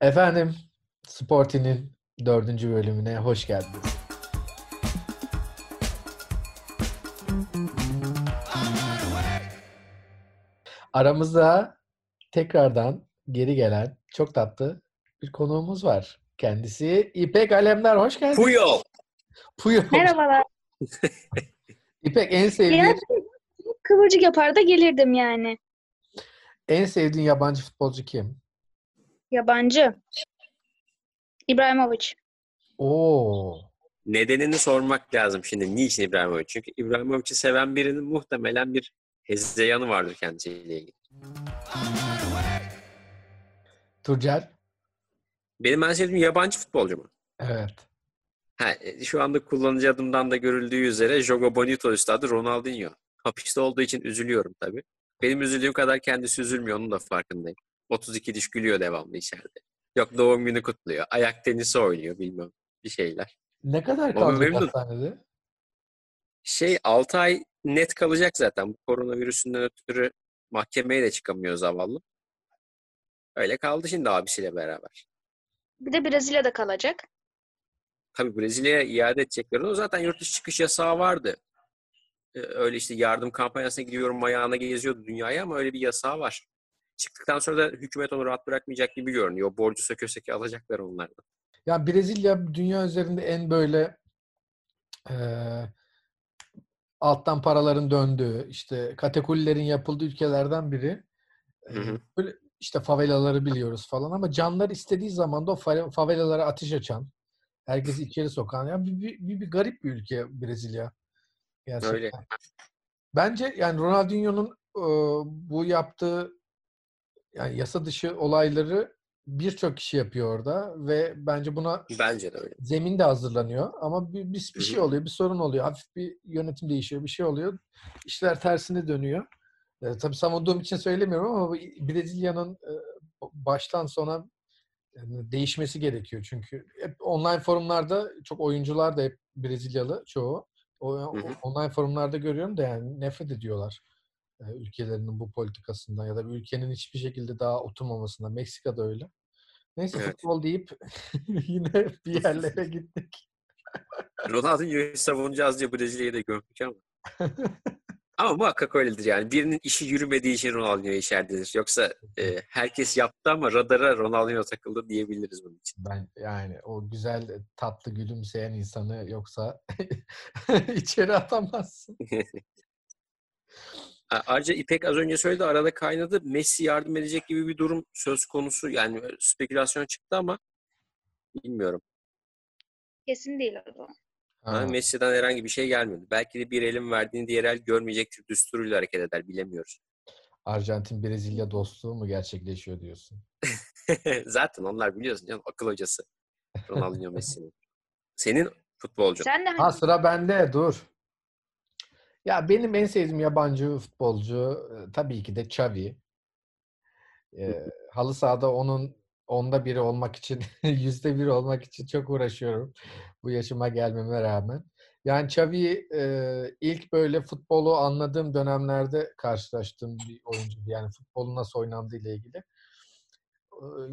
Efendim, Sporty'nin dördüncü bölümüne hoş geldiniz. Aramızda tekrardan geri gelen çok tatlı bir konuğumuz var. Kendisi İpek Alemdar. Hoş geldin. Puyol. Puyol. Merhabalar. İpek en sevdiğin, Yani kıvırcık yapar da gelirdim yani. en sevdiğin yabancı futbolcu kim? Yabancı. İbrahimovic. Oo. Nedenini sormak lazım şimdi. Niçin İbrahimovic? Çünkü İbrahimovic'i seven birinin muhtemelen bir hezeyanı vardır kendisiyle ilgili. Turcel. Benim en sevdiğim yabancı futbolcu mu? Evet. Ha, e, şu anda kullanıcı adımdan da görüldüğü üzere Jogo Bonito üstadı Ronaldinho. Hapiste olduğu için üzülüyorum tabii. Benim üzüldüğüm kadar kendisi üzülmüyor onun da farkındayım. 32 diş gülüyor devamlı içeride. Yok doğum günü kutluyor. Ayak tenisi oynuyor bilmem bir şeyler. Ne kadar kalacak hastanede? Şey 6 ay net kalacak zaten. Bu koronavirüsünden ötürü mahkemeye de çıkamıyor zavallı. Öyle kaldı şimdi abisiyle beraber. Bir de Brezilya'da kalacak. Tabii Brezilya'ya iade edecekler. O zaten yurt dışı çıkış yasağı vardı. Ee, Öyle işte yardım kampanyasına gidiyorum ayağına geziyordu dünyaya ama öyle bir yasağı var. Çıktıktan sonra da hükümet onu rahat bırakmayacak gibi görünüyor. Borcu söke söke alacaklar onlardan. Ya Brezilya dünya üzerinde en böyle eee, alttan paraların döndüğü, işte katakullilerin yapıldığı ülkelerden biri. Hı hı. Böyle işte favelaları biliyoruz falan ama canlar istediği zaman da o fa- favelalara ateş açan, herkesi içeri sokan ya bir, bir, bir, bir garip bir ülke Brezilya. Gerçekten. Öyle. Bence yani Ronaldinho'nun eee, bu yaptığı yani yasa dışı olayları birçok kişi yapıyor orada ve bence buna Bence de öyle. zemin de hazırlanıyor ama bir, bir, bir şey oluyor, bir sorun oluyor. Hafif bir yönetim değişiyor, bir şey oluyor. İşler tersine dönüyor. E, tabii savunduğum için söylemiyorum ama Brezilya'nın e, baştan sona yani değişmesi gerekiyor. Çünkü hep online forumlarda çok oyuncular da hep Brezilyalı çoğu. O, Hı hı. online forumlarda görüyorum da yani nefret ediyorlar ülkelerinin bu politikasından ya da bir ülkenin hiçbir şekilde daha oturmamasından. Meksika'da öyle. Neyse Evet. futbol deyip yine bir yerlere gittik. Ronaldinho'yu savunacağız diye Brezilya'yı da gömdük ama. Ama muhakkak öyledir yani. Birinin işi yürümediği için Ronaldinho içeridedir. Yoksa e, herkes yaptı ama radara Ronaldinho takıldı diyebiliriz bunun için. Ben yani o güzel tatlı gülümseyen insanı yoksa içeri atamazsın. Ayrıca İpek az önce söyledi arada kaynadı. Messi yardım edecek gibi bir durum söz konusu. Yani spekülasyon çıktı ama bilmiyorum. Kesin değil o zaman. Ha, Messi'den herhangi bir şey gelmedi. Belki de bir elin verdiğini diğer el görmeyecektir düsturuyla hareket eder bilemiyoruz. Arjantin Brezilya dostluğu mu gerçekleşiyor diyorsun? Zaten onlar biliyorsun canım akıl hocası. Ronaldinho Messi'nin. Senin futbolcun. Sen de Ha hani sıra bende dur. Ya benim en sevdiğim yabancı futbolcu tabii ki de Xavi. E, halı sahada onun onda biri olmak için, yüzde bir olmak için çok uğraşıyorum. Bu yaşıma gelmeme rağmen. Yani Xavi e, ilk böyle futbolu anladığım dönemlerde karşılaştığım bir oyuncu. Yani futbolun nasıl oynandığı ile ilgili. E,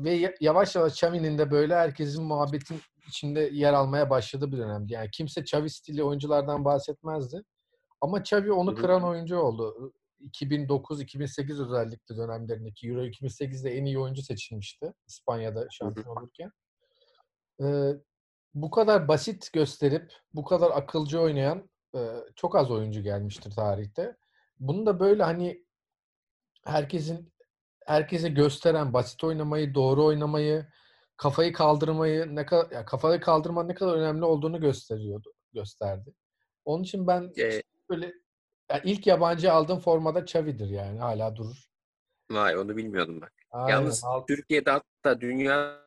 Ve ya- yavaş yavaş Xavi'nin de böyle herkesin muhabbetin içinde yer almaya başladığı bir dönemdi. Yani kimse Xavi stili oyunculardan bahsetmezdi. Ama Xavi onu kıran oyuncu oldu. 2009-2008 özellikle dönemlerindeki Euro 2008'de en iyi oyuncu seçilmişti. İspanya'da şampiyon olurken. Ee, bu kadar basit gösterip bu kadar akılcı oynayan e, çok az oyuncu gelmiştir tarihte. Bunu da böyle hani herkesin herkese gösteren basit oynamayı, doğru oynamayı, kafayı kaldırmayı ne kadar kafayı kaldırmanın ne kadar önemli olduğunu gösteriyordu, gösterdi. Onun için ben Ee, böyle ya ilk yabancı aldığım formada Xavi'dir yani hala durur. vay onu bilmiyordum bak. Aynen. Yalnız al- Türkiye'de hatta dünyada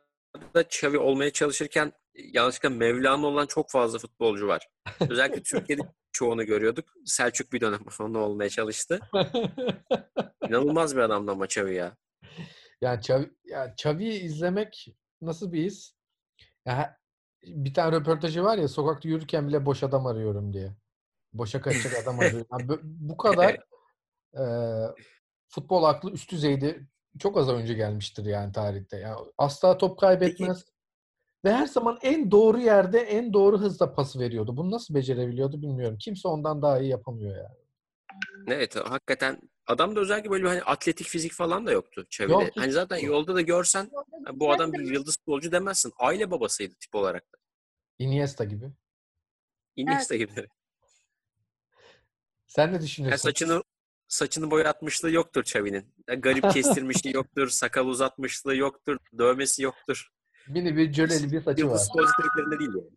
Xavi olmaya çalışırken yanlışlıkla Mevlana olan çok fazla futbolcu var. Özellikle Türkiye'de çoğunu görüyorduk. Selçuk bir dönem onu olmaya çalıştı. İnanılmaz bir adamdı ama Xavi ya. yani Xavi, ya Xavi'yi izlemek nasıl bir his? Ya, bir tane röportajı var ya sokakta yürürken bile boş adam arıyorum diye. Boşa kaçacak adam arıyorum. Yani bu- bu kadar e, futbol aklı üst düzeyde çok az oyuncu gelmiştir yani tarihte. Yani asla top kaybetmez. Ve her zaman en doğru yerde en doğru hızla pası veriyordu. Bunu nasıl becerebiliyordu bilmiyorum. Kimse ondan daha iyi yapamıyor yani. Evet hakikaten adam da özellikle böyle bir hani atletik fizik falan da yoktu Xavi'de. Yok, Hani zaten yolda da görsen "Ha, bu adam bir yıldız futbolcu demezsin. Aile babasıydı tip olarak da. Iniesta gibi. Iniesta gibi. Sen ne düşünüyorsun? saçını saçını boyatmışlığı yoktur Xavi'nin. Yani garip kestirmişliği yoktur. Sakal uzatmışlığı yoktur. Dövmesi yoktur. Mini bir cöleli bir saçı var. Yıldız futbolcu triklerinde değil yani.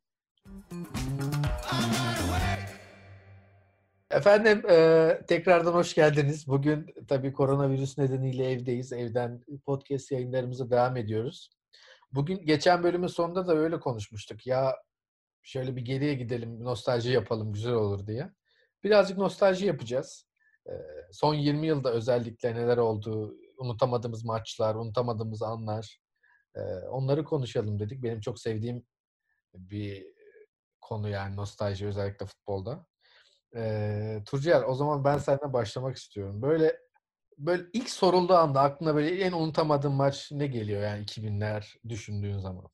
Efendim e, tekrardan hoş geldiniz. Bugün tabii koronavirüs nedeniyle evdeyiz. Evden podcast yayınlarımıza devam ediyoruz. Bugün geçen bölümün sonunda da öyle konuşmuştuk. Ya şöyle bir geriye gidelim, nostalji yapalım, güzel olur diye. Birazcık nostalji yapacağız. E, son 20 yılda özellikle neler oldu, unutamadığımız maçlar, unutamadığımız anlar. e, onları konuşalım dedik. Benim çok sevdiğim bir konu yani nostalji özellikle futbolda. Ee, o zaman ben senden başlamak istiyorum. Böyle böyle ilk sorulduğu anda aklına böyle en unutamadığın maç ne geliyor yani 2000'ler düşündüğün zaman?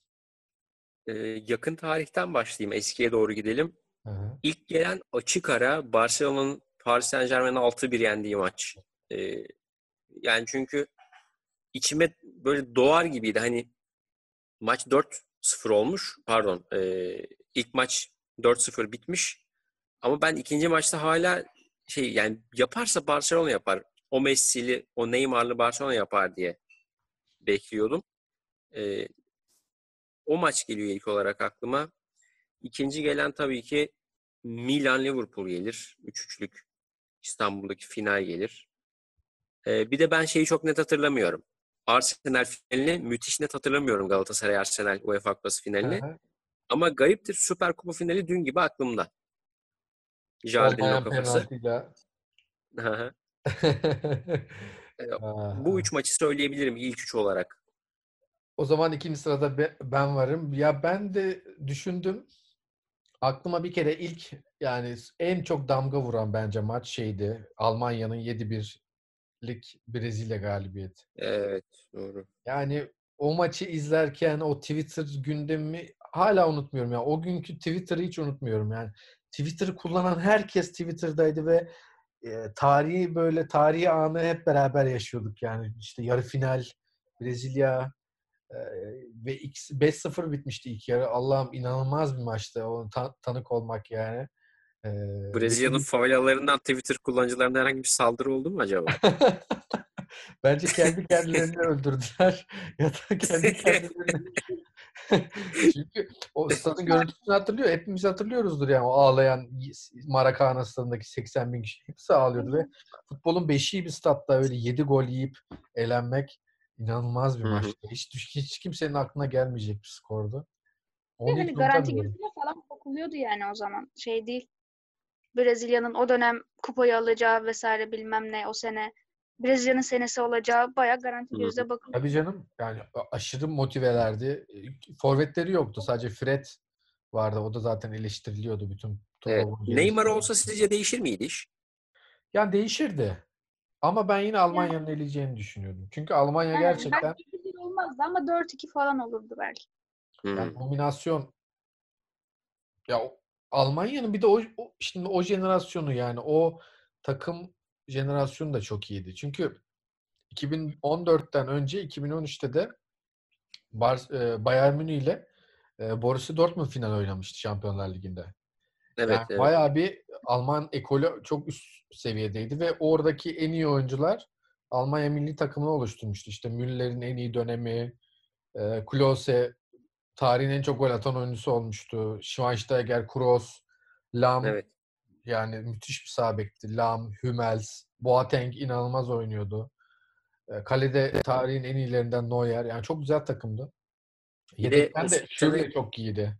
Ee, yakın tarihten başlayayım. Eskiye doğru gidelim. Hı hı. İlk gelen açık ara Barcelona'nın Paris Saint-Germain'i 6-1 yendiği maç. Ee, yani çünkü içime böyle doğar gibiydi. Hani maç 4-0 olmuş. Pardon. ee, ilk maç 4-0 bitmiş. Ama ben ikinci maçta hala şey yani yaparsa Barcelona yapar. O Messi'li, o Neymar'lı Barcelona yapar diye bekliyordum. Ee, o maç geliyor ilk olarak aklıma. İkinci gelen tabii ki Milan-Liverpool gelir. 3-3'lük İstanbul'daki final gelir. Ee, bir de ben şeyi çok net hatırlamıyorum. Arsenal finalini müthiş net hatırlamıyorum Galatasaray Arsenal UEFA Kupası finalini. Hı hı. Ama gariptir Süper Kupa finali dün gibi aklımda. O kafası. Aha. Bu üç maçı söyleyebilirim ilk üç olarak. O zaman ikinci sırada be- ben varım. Ya ben de düşündüm. Aklıma bir kere ilk yani en çok damga vuran bence maç şeydi. Almanya'nın 7-1'lik Brezilya galibiyeti. Evet doğru. Yani o maçı izlerken o Twitter gündemi hala unutmuyorum ya. O günkü Twitter'ı hiç unutmuyorum yani. Twitter'ı kullanan herkes Twitter'daydı ve e, tarihi böyle tarihi anı hep beraber yaşıyorduk yani. İşte yarı final Brezilya ve X 5-0 bitmişti ilk yarı. Allah'ım inanılmaz bir maçtı. O ta- tanık olmak yani. E, Brezilya'nın favelalarından Twitter kullanıcılarına herhangi bir saldırı oldu mu acaba? Bence kendi kendilerini öldürdüler ya da kendi kendilerini Çünkü o stadın görüntüsünü hatırlıyor. Hepimiz hatırlıyoruzdur yani o ağlayan Maracana stadındaki 80 bin kişi. Hepsi ağlıyordu ve futbolun beşiği bir statta öyle 7 gol yiyip elenmek inanılmaz bir maçtı. Hiç, hiç kimsenin aklına gelmeyecek bir skordu. Onu hani garanti gözüyle falan bakılıyordu yani o zaman. Şey değil. Brezilya'nın o dönem kupayı alacağı vesaire bilmem ne o sene. Brezilya'nın senesi olacağı bayağı garanti gözle bakılıyor. Tabii canım. Yani aşırı motivelerdi. Forvetleri yoktu. Sadece Fred vardı. O da zaten eleştiriliyordu bütün Evet. Neymar olsa sizce değişir miydi iş? Yani değişirdi. Ama ben yine Almanya'nın eleyeceğini düşünüyordum. Çünkü Almanya Yani gerçekten belki 1 olmazdı ama 4-2 falan olurdu belki. Hı. yani dominasyon ya Almanya'nın bir de o, o- şimdi o jenerasyonu yani o takım jenerasyonu da çok iyiydi. Çünkü 2014'ten önce 2013'te de Bar, e, Bayern Münih ile e, Borussia Dortmund final oynamıştı Şampiyonlar Ligi'nde. Evet, Yani evet. bayağı bir Alman ekolü çok üst seviyedeydi ve oradaki en iyi oyuncular Almanya milli takımını oluşturmuştu. İşte Müller'in en iyi dönemi, e, Klose tarihin en çok gol atan oyuncusu olmuştu. Schweinsteiger, Kroos, Lam Evet. yani müthiş bir sağ bekti. Lam, Hummels, Boateng inanılmaz oynuyordu. E, kalede tarihin en iyilerinden Neuer. Yani çok güzel takımdı. Yedekten de Schürrle çok iyiydi.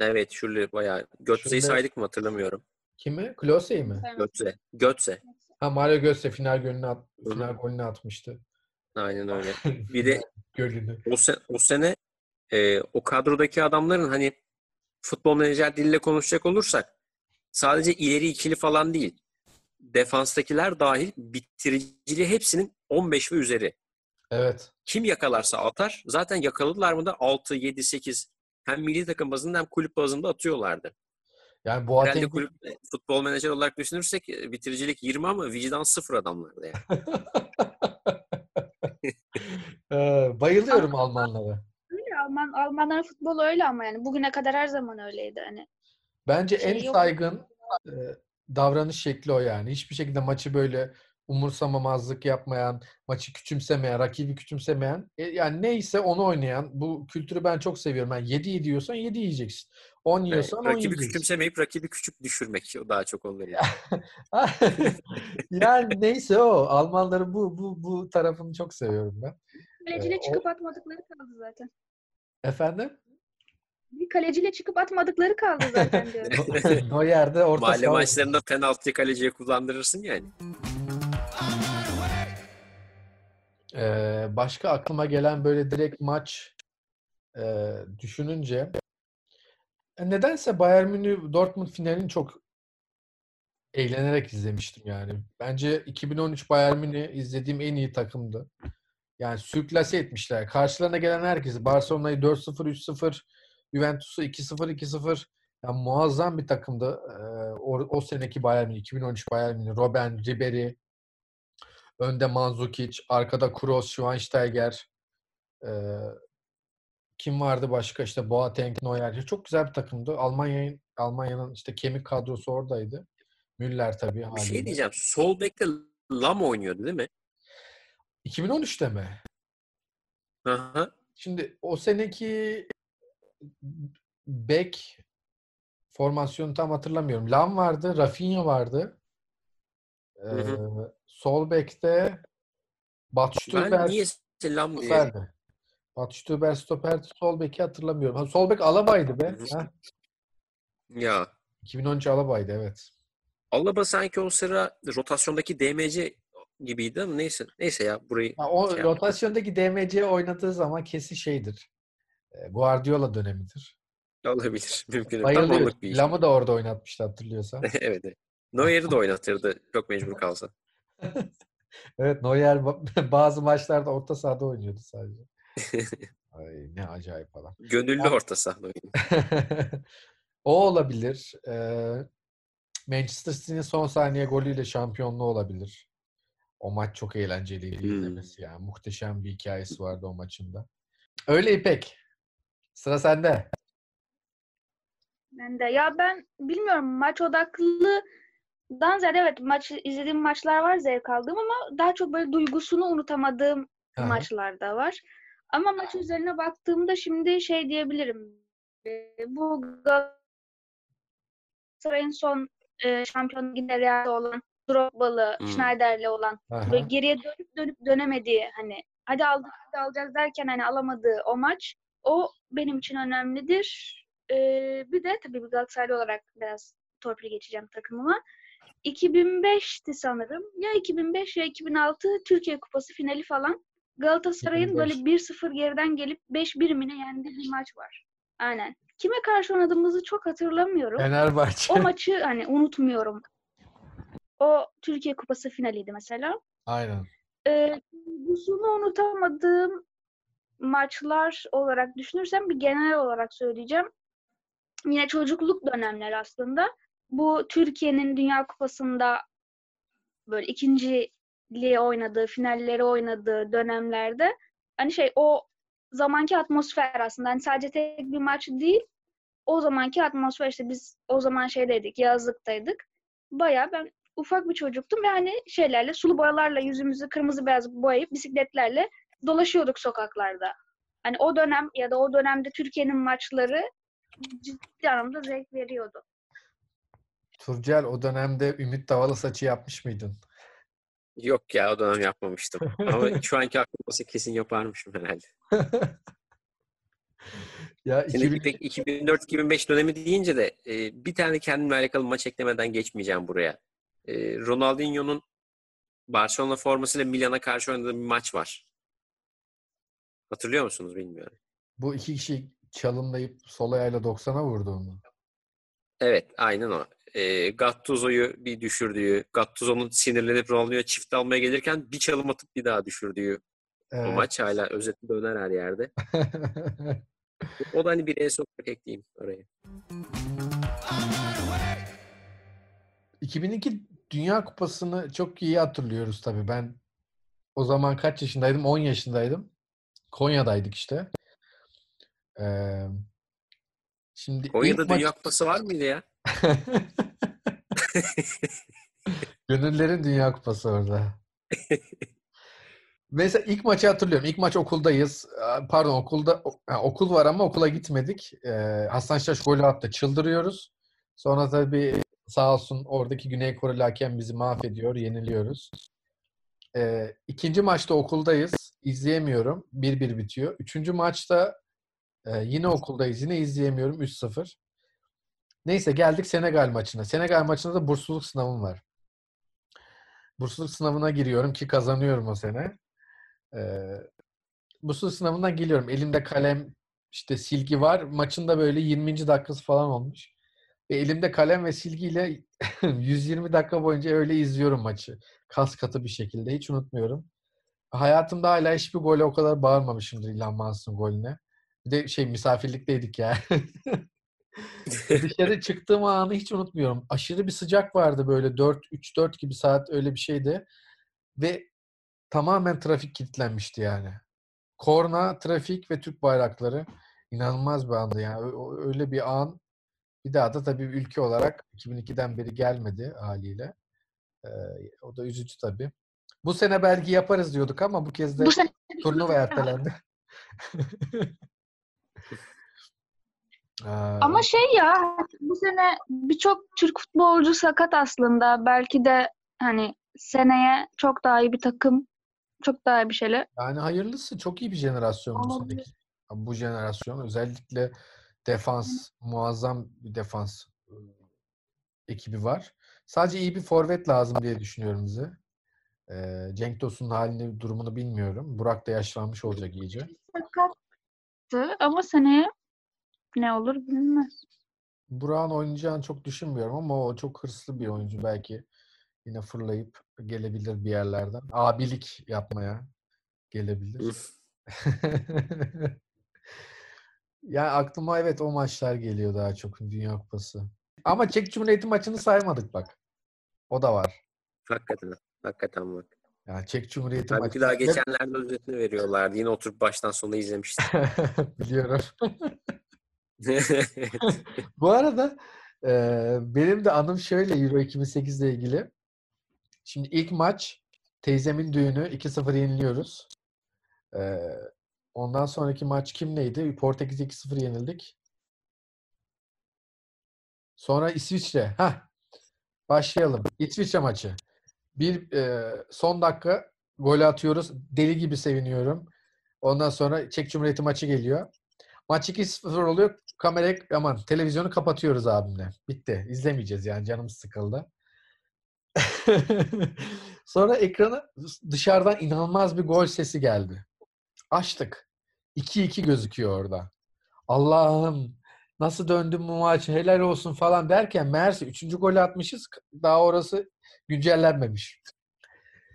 Evet, Şurle bayağı. Götze'yi saydık mı hatırlamıyorum. Kimi? Klose'yi mi? Götze. Götze. Ha Mario Götze final golünü, at, final golünü atmıştı. Aynen öyle. Bir de Golünü. o, se- o sene e, o kadrodaki adamların hani futbol menajer diliyle konuşacak olursak sadece ileri ikili falan değil. Defanstakiler dahil bitiriciliği hepsinin 15 ve üzeri. Evet. Kim yakalarsa atar. Zaten yakaladılar mı da 6, 7, 8 hem milli takım bazında hem kulüp bazında atıyorlardı. Yani Herhalde Boateng kulüp e, futbol menajer olarak düşünürsek e, bitiricilik 20 ama vicdan sıfır adamlardı yani. Ee, bayılıyorum Almanlara. Öyle Alman Almanların futbolu öyle ama yani bugüne kadar her zaman öyleydi hani. Bence Şey en yok. saygın e, davranış şekli o yani. Hiçbir şekilde maçı böyle umursamamazlık yapmayan, maçı küçümsemeyen, rakibi küçümsemeyen, e, yani neyse onu oynayan bu kültürü ben çok seviyorum. Yani 7 yiyorsan 7 yiyeceksin. 10 yiyorsan 10 rakibi yiyeceksin. küçümsemeyip rakibi küçük düşürmek o daha çok onları. yani neyse o. Almanların bu bu bu tarafını çok seviyorum ben. Kaleciyle o- çıkıp atmadıkları kaldı zaten. Efendim? Bir kaleciyle çıkıp atmadıkları kaldı zaten diyorum. Neuer'de orta Mahalle saha maçlarında penaltı kaleciye kullandırırsın yani. Ee, başka aklıma gelen böyle direkt maç e, düşününce nedense Bayern Münih Dortmund finalini çok eğlenerek izlemiştim yani. Bence 2013 Bayern Münih izlediğim en iyi takımdı. Yani sürklase etmişler. Karşılarına gelen herkesi Barcelona'yı 4-0 3-0 Juventus'u 2-0 2-0 yani muazzam bir takımdı. Ee, o, o seneki Bayern Münih 2013 Bayern Münih Robben, Ribery Önde Mandzukic, arkada Kroos, Schweinsteiger. Ee, kim vardı başka? İşte Boateng, Neuer. Çok güzel bir takımdı. Almanya'nın Almanya'nın işte kemik kadrosu oradaydı. Müller tabii Bir şey diyeceğim. Sol bekte Lam oynuyordu değil mi? 2013'te mi? Aha. Şimdi o seneki bek formasyonu tam hatırlamıyorum. Lam vardı, Rafinha vardı. Ee, hı. sol bekte Batu Ben niye Lam diye stoperdi. Stoperdi. Sol beki hatırlamıyorum. Ha, sol bek Alaba'ydı be. Hı hı. Ha, ya 2013 Alaba'ydı evet. Alaba sanki o sıra rotasyondaki DMC gibiydi ama neyse. Neyse ya burayı Ha, o şey rotasyondaki DMC oynadığı zaman kesin şeydir. E, Guardiola dönemidir. olabilir. Mümkün. Tam Bayılıyor. onluk bir iş. Lam'ı da orada oynatmıştı hatırlıyorsan. evet. evet. Neuer'i de oynatırdı. Çok mecbur kalsa. Evet Neuer ba- bazı maçlarda orta sahada oynuyordu sadece. Ay ne acayip adam. Gönüllü orta saha oyunu. o olabilir. Ee, Manchester City'nin son saniye golüyle şampiyonluğu olabilir. O maç çok eğlenceliydi Hmm. izlemesi yani. Muhteşem bir hikayesi vardı o maçında. Öyle İpek. Sıra sende. Ben de. Ya ben bilmiyorum maç odaklıdan ziyade evet maç izlediğim maçlar var zevk aldığım ama daha çok böyle duygusunu unutamadığım Aha. maçlar da var. Ama maç üzerine baktığımda şimdi şey diyebilirim. Ee, Bu Galatasaray'ın son e, şampiyonluk yine Real'de olan Drogba'lı, Hmm. Schneider'le olan Aha. böyle geriye dönüp dönüp dönemediği hani hadi aldık hadi alacağız derken hani alamadığı o maç o benim için önemlidir. Ee, bir de tabii bir Galatasaraylı olarak biraz torpil geçeceğim takımıma. 2005'ti sanırım. Ya 2005 ya 2006 Türkiye Kupası finali falan. Galatasaray'ın böyle 1-0 geriden gelip 5-1 mi ne yendiği bir maç var. Aynen. Kime karşı oynadığımızı çok hatırlamıyorum. Fenerbahçe. O maçı hani unutmuyorum. O Türkiye Kupası finaliydi mesela. Aynen. Ee, duygusunu unutamadığım maçlar olarak düşünürsem bir genel olarak söyleyeceğim. Yine çocukluk dönemler aslında. Bu Türkiye'nin Dünya Kupası'nda böyle ikinciliğe oynadığı, finalleri oynadığı dönemlerde hani şey o zamanki atmosfer aslında hani sadece tek bir maç değil o zamanki atmosfer işte biz o zaman şeydeydik yazlıktaydık. Bayağı ben ufak bir çocuktum ve hani şeylerle sulu boyalarla yüzümüzü kırmızı beyaz boyayıp bisikletlerle dolaşıyorduk sokaklarda. Hani o dönem ya da o dönemde Türkiye'nin maçları ciddi anlamda zevk veriyordu. Turcel o dönemde Ümit Davala saçı yapmış mıydın? Yok ya o dönem yapmamıştım. Ama şu anki aklım olsa kesin yaparmışım herhalde. ya Şimdi 2000 pek 2004-2005 dönemi deyince de e, bir tane kendimle alakalı maç eklemeden geçmeyeceğim buraya. E, Ronaldinho'nun Barcelona formasıyla Milan'a karşı oynadığı bir maç var. Hatırlıyor musunuz bilmiyorum. bu iki kişi çalımlayıp sol ayağıyla 90'a vurduğunu. Evet, aynen o. E, Gattuso'yu bir düşürdüğü, Gattuso'nun sinirlenip Ronaldinho'ya çift almaya gelirken bir çalım atıp bir daha düşürdüğü O Evet. maç hala özeti döner her yerde. O da hani bir en son ekleyeyim oraya. 2002 Dünya Kupası'nı çok iyi hatırlıyoruz tabii. Ben o zaman kaç yaşındaydım? 10 yaşındaydım. Konya'daydık işte. Ee, şimdi Konya'da ilk maç- Dünya Kupası var mıydı ya? Gönüllerin Dünya Kupası orada. Mesela ilk maçı hatırlıyorum. İlk maç okuldayız. Pardon okulda okul var ama okula gitmedik. Ee, Hasan Şaş golü attı. Çıldırıyoruz. Sonra tabii sağ olsun oradaki Güney Koreli hakem bizi mahvediyor. Yeniliyoruz. Ee, ikinci maçta okuldayız. İzleyemiyorum. 1-1 bitiyor. Üçüncü maçta e, yine okuldayız. Yine izleyemiyorum. 3-0. Neyse geldik Senegal maçına. Senegal maçında da bursluluk sınavım var. Bursluluk sınavına giriyorum ki kazanıyorum o sene. Ee, bursluluk sınavından geliyorum. Elimde kalem, işte silgi var. Maçın da böyle 20. dakikası falan olmuş. Ve elimde kalem ve silgiyle 120 dakika boyunca öyle izliyorum maçı. Kas katı bir şekilde. Hiç unutmuyorum. Hayatımda hala hiçbir gole o kadar bağırmamışımdır İlhan Mansız'ın golüne. Bir de şey misafirlikteydik ya. Dışarı çıktığım anı hiç unutmuyorum. Aşırı bir sıcak vardı böyle 4 3-4 gibi saat öyle bir şeydi. Ve tamamen trafik kilitlenmişti yani. Korna, trafik ve Türk bayrakları inanılmaz bir andı yani. Öyle bir an bir daha da tabii ülke olarak 2002'den beri gelmedi haliyle. Ee, o da üzücü tabii. Bu sene belki yaparız diyorduk ama bu kez de Bu turnuva ertelendi. Ee, Ama şey ya bu sene birçok Türk futbolcu sakat aslında. Belki de hani seneye çok daha iyi bir takım, çok daha iyi bir şeyler. Yani hayırlısı çok iyi bir jenerasyon bu seneki. Bu jenerasyon özellikle defans muazzam bir defans ekibi var. Sadece iyi bir forvet lazım diye düşünüyorum bize. Ee, Cenk Tosun'un halini, durumunu bilmiyorum. Burak da yaşlanmış olacak iyice. Sakattı ama seneye ne olur bilinmez. Burak'ın oynayacağını çok düşünmüyorum ama o çok hırslı bir oyuncu. Belki yine fırlayıp gelebilir bir yerlerden. Abilik yapmaya gelebilir. Yani aklıma evet o maçlar geliyor daha çok Dünya Kupası. Ama Çek Cumhuriyeti maçını saymadık bak. O da var. Hakikaten. Hakikaten bak. Yani Çek Cumhuriyeti Tabii maçı. ki daha geçenlerde özetini veriyorlardı. Yine oturup baştan sona izlemiştim. Biliyorum. Bu arada e, benim de anım şöyle Euro 2008 ile ilgili. Şimdi ilk maç teyzemin düğünü 2-0 yeniliyoruz. E, ondan sonraki maç kim neydi? Portekiz'e 2-0 yenildik. Sonra İsviçre. Hah. Başlayalım. İsviçre maçı. Bir e, son dakika golü atıyoruz. Deli gibi seviniyorum. Ondan sonra Çek Cumhuriyeti maçı geliyor. Maç 2-0 oluyor. Kamerayı aman televizyonu kapatıyoruz abimle. Bitti. İzlemeyeceğiz yani canımız sıkıldı. Sonra ekrana dışarıdan inanılmaz bir gol sesi geldi. Açtık. 2-2 gözüküyor orada. Allah'ım nasıl döndüm bu maç helal olsun falan derken meğerse 3. golü atmışız. Daha orası güncellenmemiş.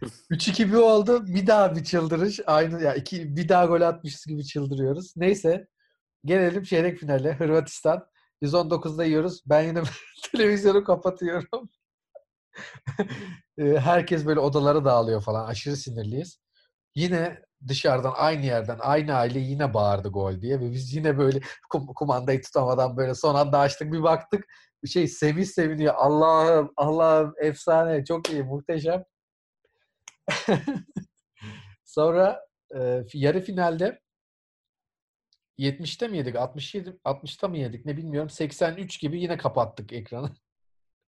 3-2 bir oldu. Bir daha bir çıldırış. Aynı ya iki bir daha gol atmışız gibi çıldırıyoruz. Neyse gelelim çeyrek finale. Hırvatistan. 119'da yiyoruz. Ben yine televizyonu kapatıyorum. Ee, Herkes böyle odalara dağılıyor falan. Aşırı sinirliyiz. Yine dışarıdan aynı yerden aynı aile yine bağırdı gol diye ve biz yine böyle kum- kumandayı tutamadan böyle son anda açtık bir baktık bir şey Semih seviniyor. Allah'ım Allah'ım efsane çok iyi muhteşem. Sonra e, yarı finalde 70'te mi yedik? 67 60'ta mı yedik? Ne bilmiyorum. 83 gibi yine kapattık ekranı.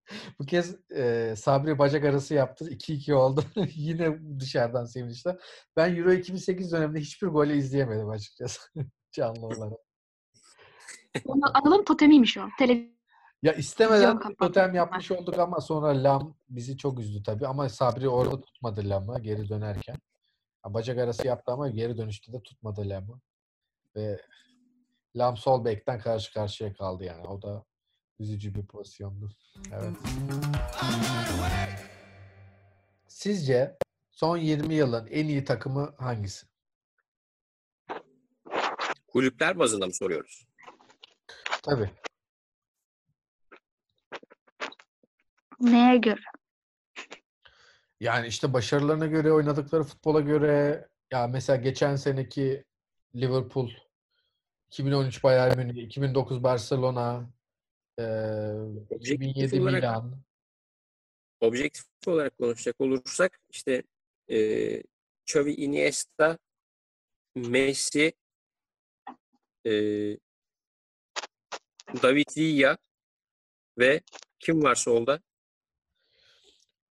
Bu kez e, Sabri bacak arası yaptı. 2-2 oldu. yine dışarıdan sevinçle. Ben Euro 2008 döneminde hiçbir golü izleyemedim açıkçası. Canlı olarak. Anıl'ın totemiymiş o. Televizyon Ya istemeden totem yapmış olduk ama sonra Lam bizi çok üzdü tabii. Ama Sabri orada tutmadı Lam'ı geri dönerken. Bacak arası yaptı ama geri dönüşte de tutmadı Lam'ı. Ve Lam sol bekten karşı karşıya kaldı yani. O da üzücü bir pozisyondu. Evet. Sizce son 20 yılın en iyi takımı hangisi? Kulüpler bazında mı soruyoruz? Tabii. Neye göre? Yani işte başarılarına göre, oynadıkları futbola göre ya mesela geçen seneki Liverpool, 2013 Bayern Münih, 2009 Barcelona, Objektif 2007 olarak- Milan. Objektif olarak konuşacak olursak işte e, Xavi, Iniesta, Messi, e, David Villa ve kim var solda?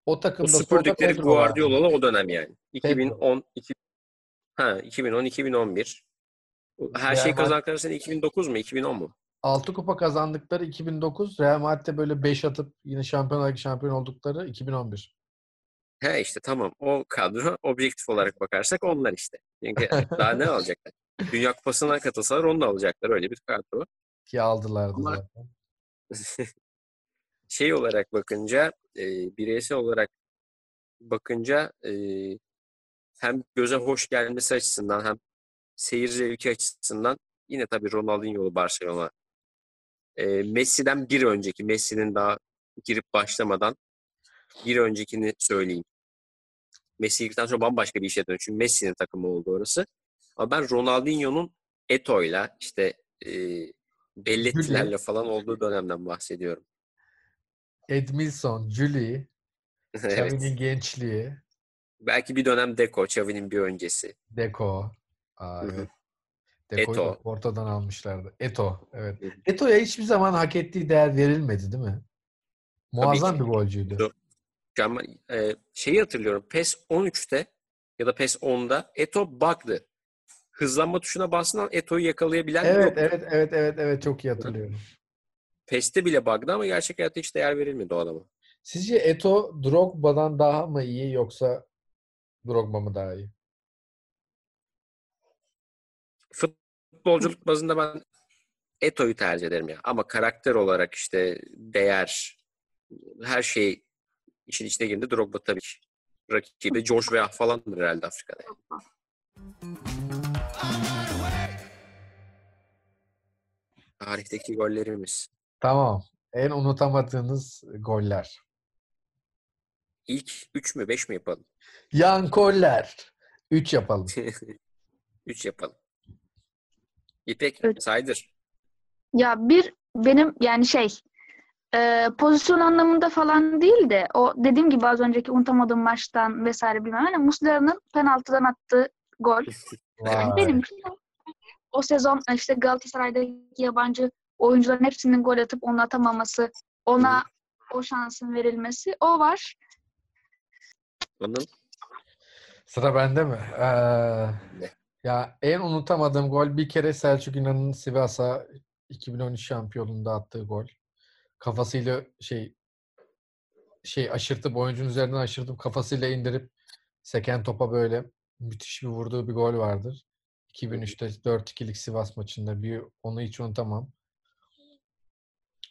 O O takımda süpürdükleri Pedro vardı. Guardiola'lı o dönem yani. 2010 iki, ha 2010 2011. Her Real şey kazandıkları sene 2009 mu 2010 mu? 6 kupa kazandıkları 2009, Real Madrid'de böyle 5 atıp yine Şampiyonlar şampiyon oldukları 2011. He işte tamam o kadro objektif olarak bakarsak onlar işte. Çünkü daha ne alacaklar? Dünya Kupası'na katılsalar onu da alacaklar öyle bir kadro. Ki aldılardı Ama- zaten. şey olarak bakınca e, bireysel olarak bakınca e, hem göze hoş gelmesi açısından hem seyir zevki açısından yine tabii Ronaldinho'lu Barcelona. E, Messi'den bir önceki, Messi'nin daha girip başlamadan bir öncekini söyleyeyim. Messi girdikten sonra bambaşka bir işe dönüyor. Çünkü Messi'nin takımı oldu orası. Ama ben Ronaldinho'nun Eto'yla işte e, Belletti'lerle falan olduğu dönemden bahsediyorum. Edmilson, Juli, evet. Xavi'nin gençliği, Belki bir dönem Deco, Xavi'nin bir öncesi. Deco. Aa, Hı hı. evet. Deco'yu da Eto. ortadan almışlardı. Eto, evet. Eto'ya hiçbir zaman hak ettiği değer verilmedi değil mi? Muazzam bir golcüydü. Do- Mükemmel. Ee, şeyi hatırlıyorum. PES 13'te ya da PES 10'da Eto bug'dı. Hızlanma tuşuna bastığında Eto'yu yakalayabilen Evet, yok. evet, evet, evet, evet. Çok iyi hatırlıyorum. PES'te bile bug'dı ama gerçek hayatta hiç değer verilmedi o adama. Sizce Eto Drogba'dan daha mı iyi yoksa Drogba mı daha iyi? Futbolculuk bazında ben Eto'yu tercih ederim ya. Ama karakter olarak işte değer, her şey işin içine girdiğinde Drogba tabii ki. Rakibi George Weah falandır herhalde Afrika'da. Tarihteki gollerimiz. Tamam. En unutamadığınız goller. İlk 3 mü 5 mi yapalım? Yan Koller. 3 yapalım. 3 yapalım. İpek Üç. saydır. Ya bir benim yani şey e, pozisyon anlamında falan değil de o dediğim gibi az önceki unutamadığım maçtan vesaire bilmem hani Muslera'nın penaltıdan attığı gol. Vay. Benim için o, sezon işte Galatasaray'daki yabancı oyuncuların hepsinin gol atıp onu atamaması, ona o şansın verilmesi o var. Anıl. Sıra bende mi? Ee, Ne? Ya en unutamadığım gol bir kere Selçuk İnan'ın Sivas'a 2013 şampiyonluğunda attığı gol. Kafasıyla şey şey aşırtıp oyuncunun üzerinden aşırtıp kafasıyla indirip seken topa böyle müthiş bir vurduğu bir gol vardır. 2003'te 4-2'lik Sivas maçında bir onu hiç unutamam.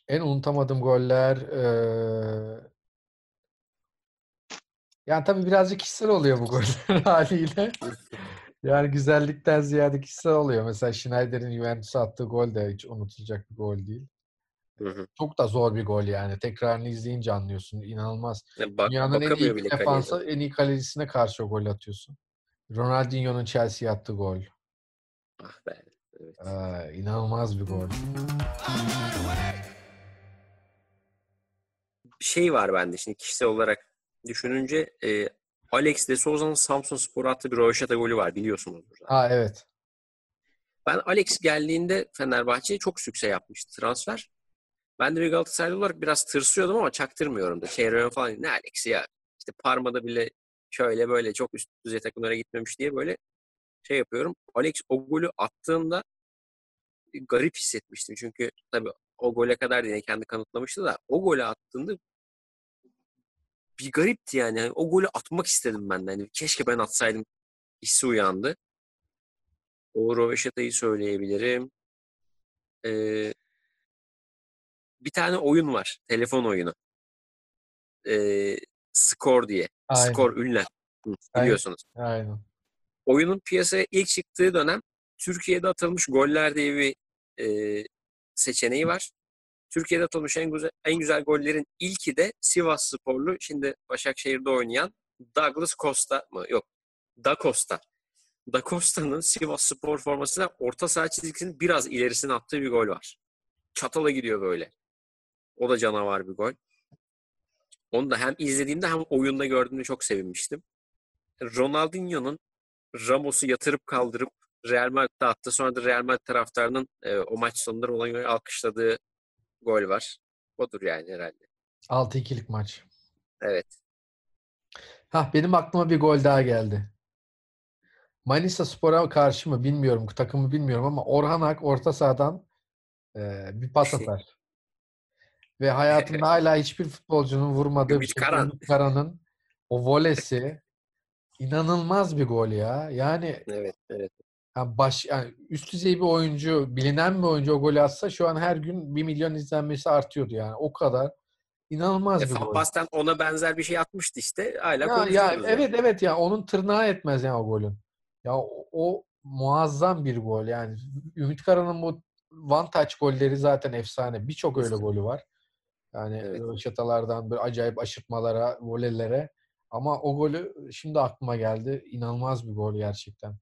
En unutamadığım goller eee yani tabii birazcık kişisel oluyor bu goller haliyle. Yani güzellikten ziyade kişisel oluyor. Mesela Schneider'in Juventus'a attığı gol de hiç unutulacak bir gol değil. Hı hı. Çok da zor bir gol yani. Tekrarını izleyince anlıyorsun. İnanılmaz. Bak, Dünyanın en iyi defansı, en iyi kalecisine karşı o gol atıyorsun. Ronaldinho'nun Chelsea'ye attığı gol. Ah be. Evet. Aa, inanılmaz bir gol. Bir şey var bende şimdi kişisel olarak düşününce e, Alex de Souza'nın Samsun Spor'a attığı bir Röveşata golü var biliyorsunuz. Aa evet. Ben Alex geldiğinde Fenerbahçe'ye çok sükse yapmıştı transfer. Ben de bir Galatasaraylı olarak biraz tırsıyordum ama çaktırmıyorum da. Şey falan ne Alex ya. İşte Parma'da bile şöyle böyle çok üst düzey takımlara gitmemiş diye böyle şey yapıyorum. Alex o golü attığında garip hissetmiştim. Çünkü tabii o gole kadar yine kendi kanıtlamıştı da o golü attığında bir garipti yani. Yani o golü atmak istedim ben de. Yani keşke ben atsaydım hissi uyandı. O Röveşata'yı söyleyebilirim. Ee, bir tane oyun var. Telefon oyunu. Ee, Skor diye. Aynen. Skor ünlem. Aynen. Biliyorsunuz. Aynen. Oyunun piyasaya ilk çıktığı dönem Türkiye'de atılmış goller diye bir e, seçeneği var. Türkiye'de atılmış en güzel, en güzel gollerin ilki de Sivas Sporlu, şimdi Başakşehir'de oynayan Douglas Costa mı? Yok. Da Costa. Da Costa'nın Sivas Spor formasıyla orta saha çizgisinin biraz ilerisine attığı bir gol var. Çatala gidiyor böyle. O da canavar bir gol. Onu da hem izlediğimde hem oyunda gördüğümde çok sevinmiştim. Ronaldinho'nun Ramos'u yatırıp kaldırıp Real Madrid'de attı. Sonra da Real Madrid taraftarının e, o maç sonunda Ronaldinho'yu alkışladığı gol var. Odur yani herhalde. 6-2'lik maç. Evet. Hah benim aklıma bir gol daha geldi. Manisa Spor'a karşı mı bilmiyorum, takımı bilmiyorum ama Orhan Ak orta sahadan e, bir pas atar. Ve hayatında hala hiçbir futbolcunun vurmadığı bir. Karan. Karan'ın o volesi inanılmaz bir gol ya. Yani Evet, evet. Ya baş yani üst düzey bir oyuncu, bilinen bir oyuncu o golü atsa şu an her gün 1 milyon izlenmesi artıyordu yani. O kadar inanılmaz E, bir gol. Basten ona benzer bir şey atmıştı işte. Hala Ya, ya evet evet ya onun tırnağı etmez ya o golün. Ya o, o muazzam bir gol yani. Ümit Karan'ın bu one touch golleri zaten efsane. Birçok öyle golü var. Yani Evet. röveşatalardan böyle acayip aşırtmalara, volelere. Ama o golü şimdi aklıma geldi. İnanılmaz bir gol gerçekten.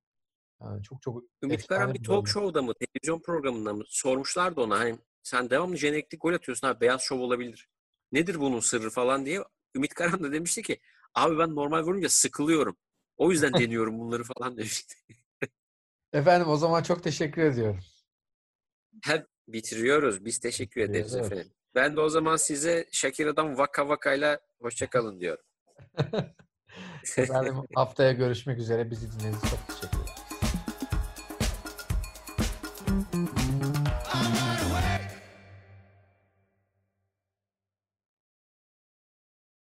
Çok çok Ümit Karan bir talk show'da mı, televizyon programında mı sormuşlardı ona hani sen devamlı jenerikli gol atıyorsun abi beyaz şov olabilir. Nedir bunun sırrı falan diye. Ümit Karan da demişti ki abi ben normal vurunca sıkılıyorum. O yüzden deniyorum bunları falan demişti. Efendim o zaman çok teşekkür ediyorum. Hep bitiriyoruz. Biz teşekkür ederiz Evet. efendim. Ben de o zaman size Shakira'dan Vaka Vaka'yla hoşçakalın diyorum. Efendim haftaya görüşmek üzere. Bizi dinlediğiniz için çok teşekkür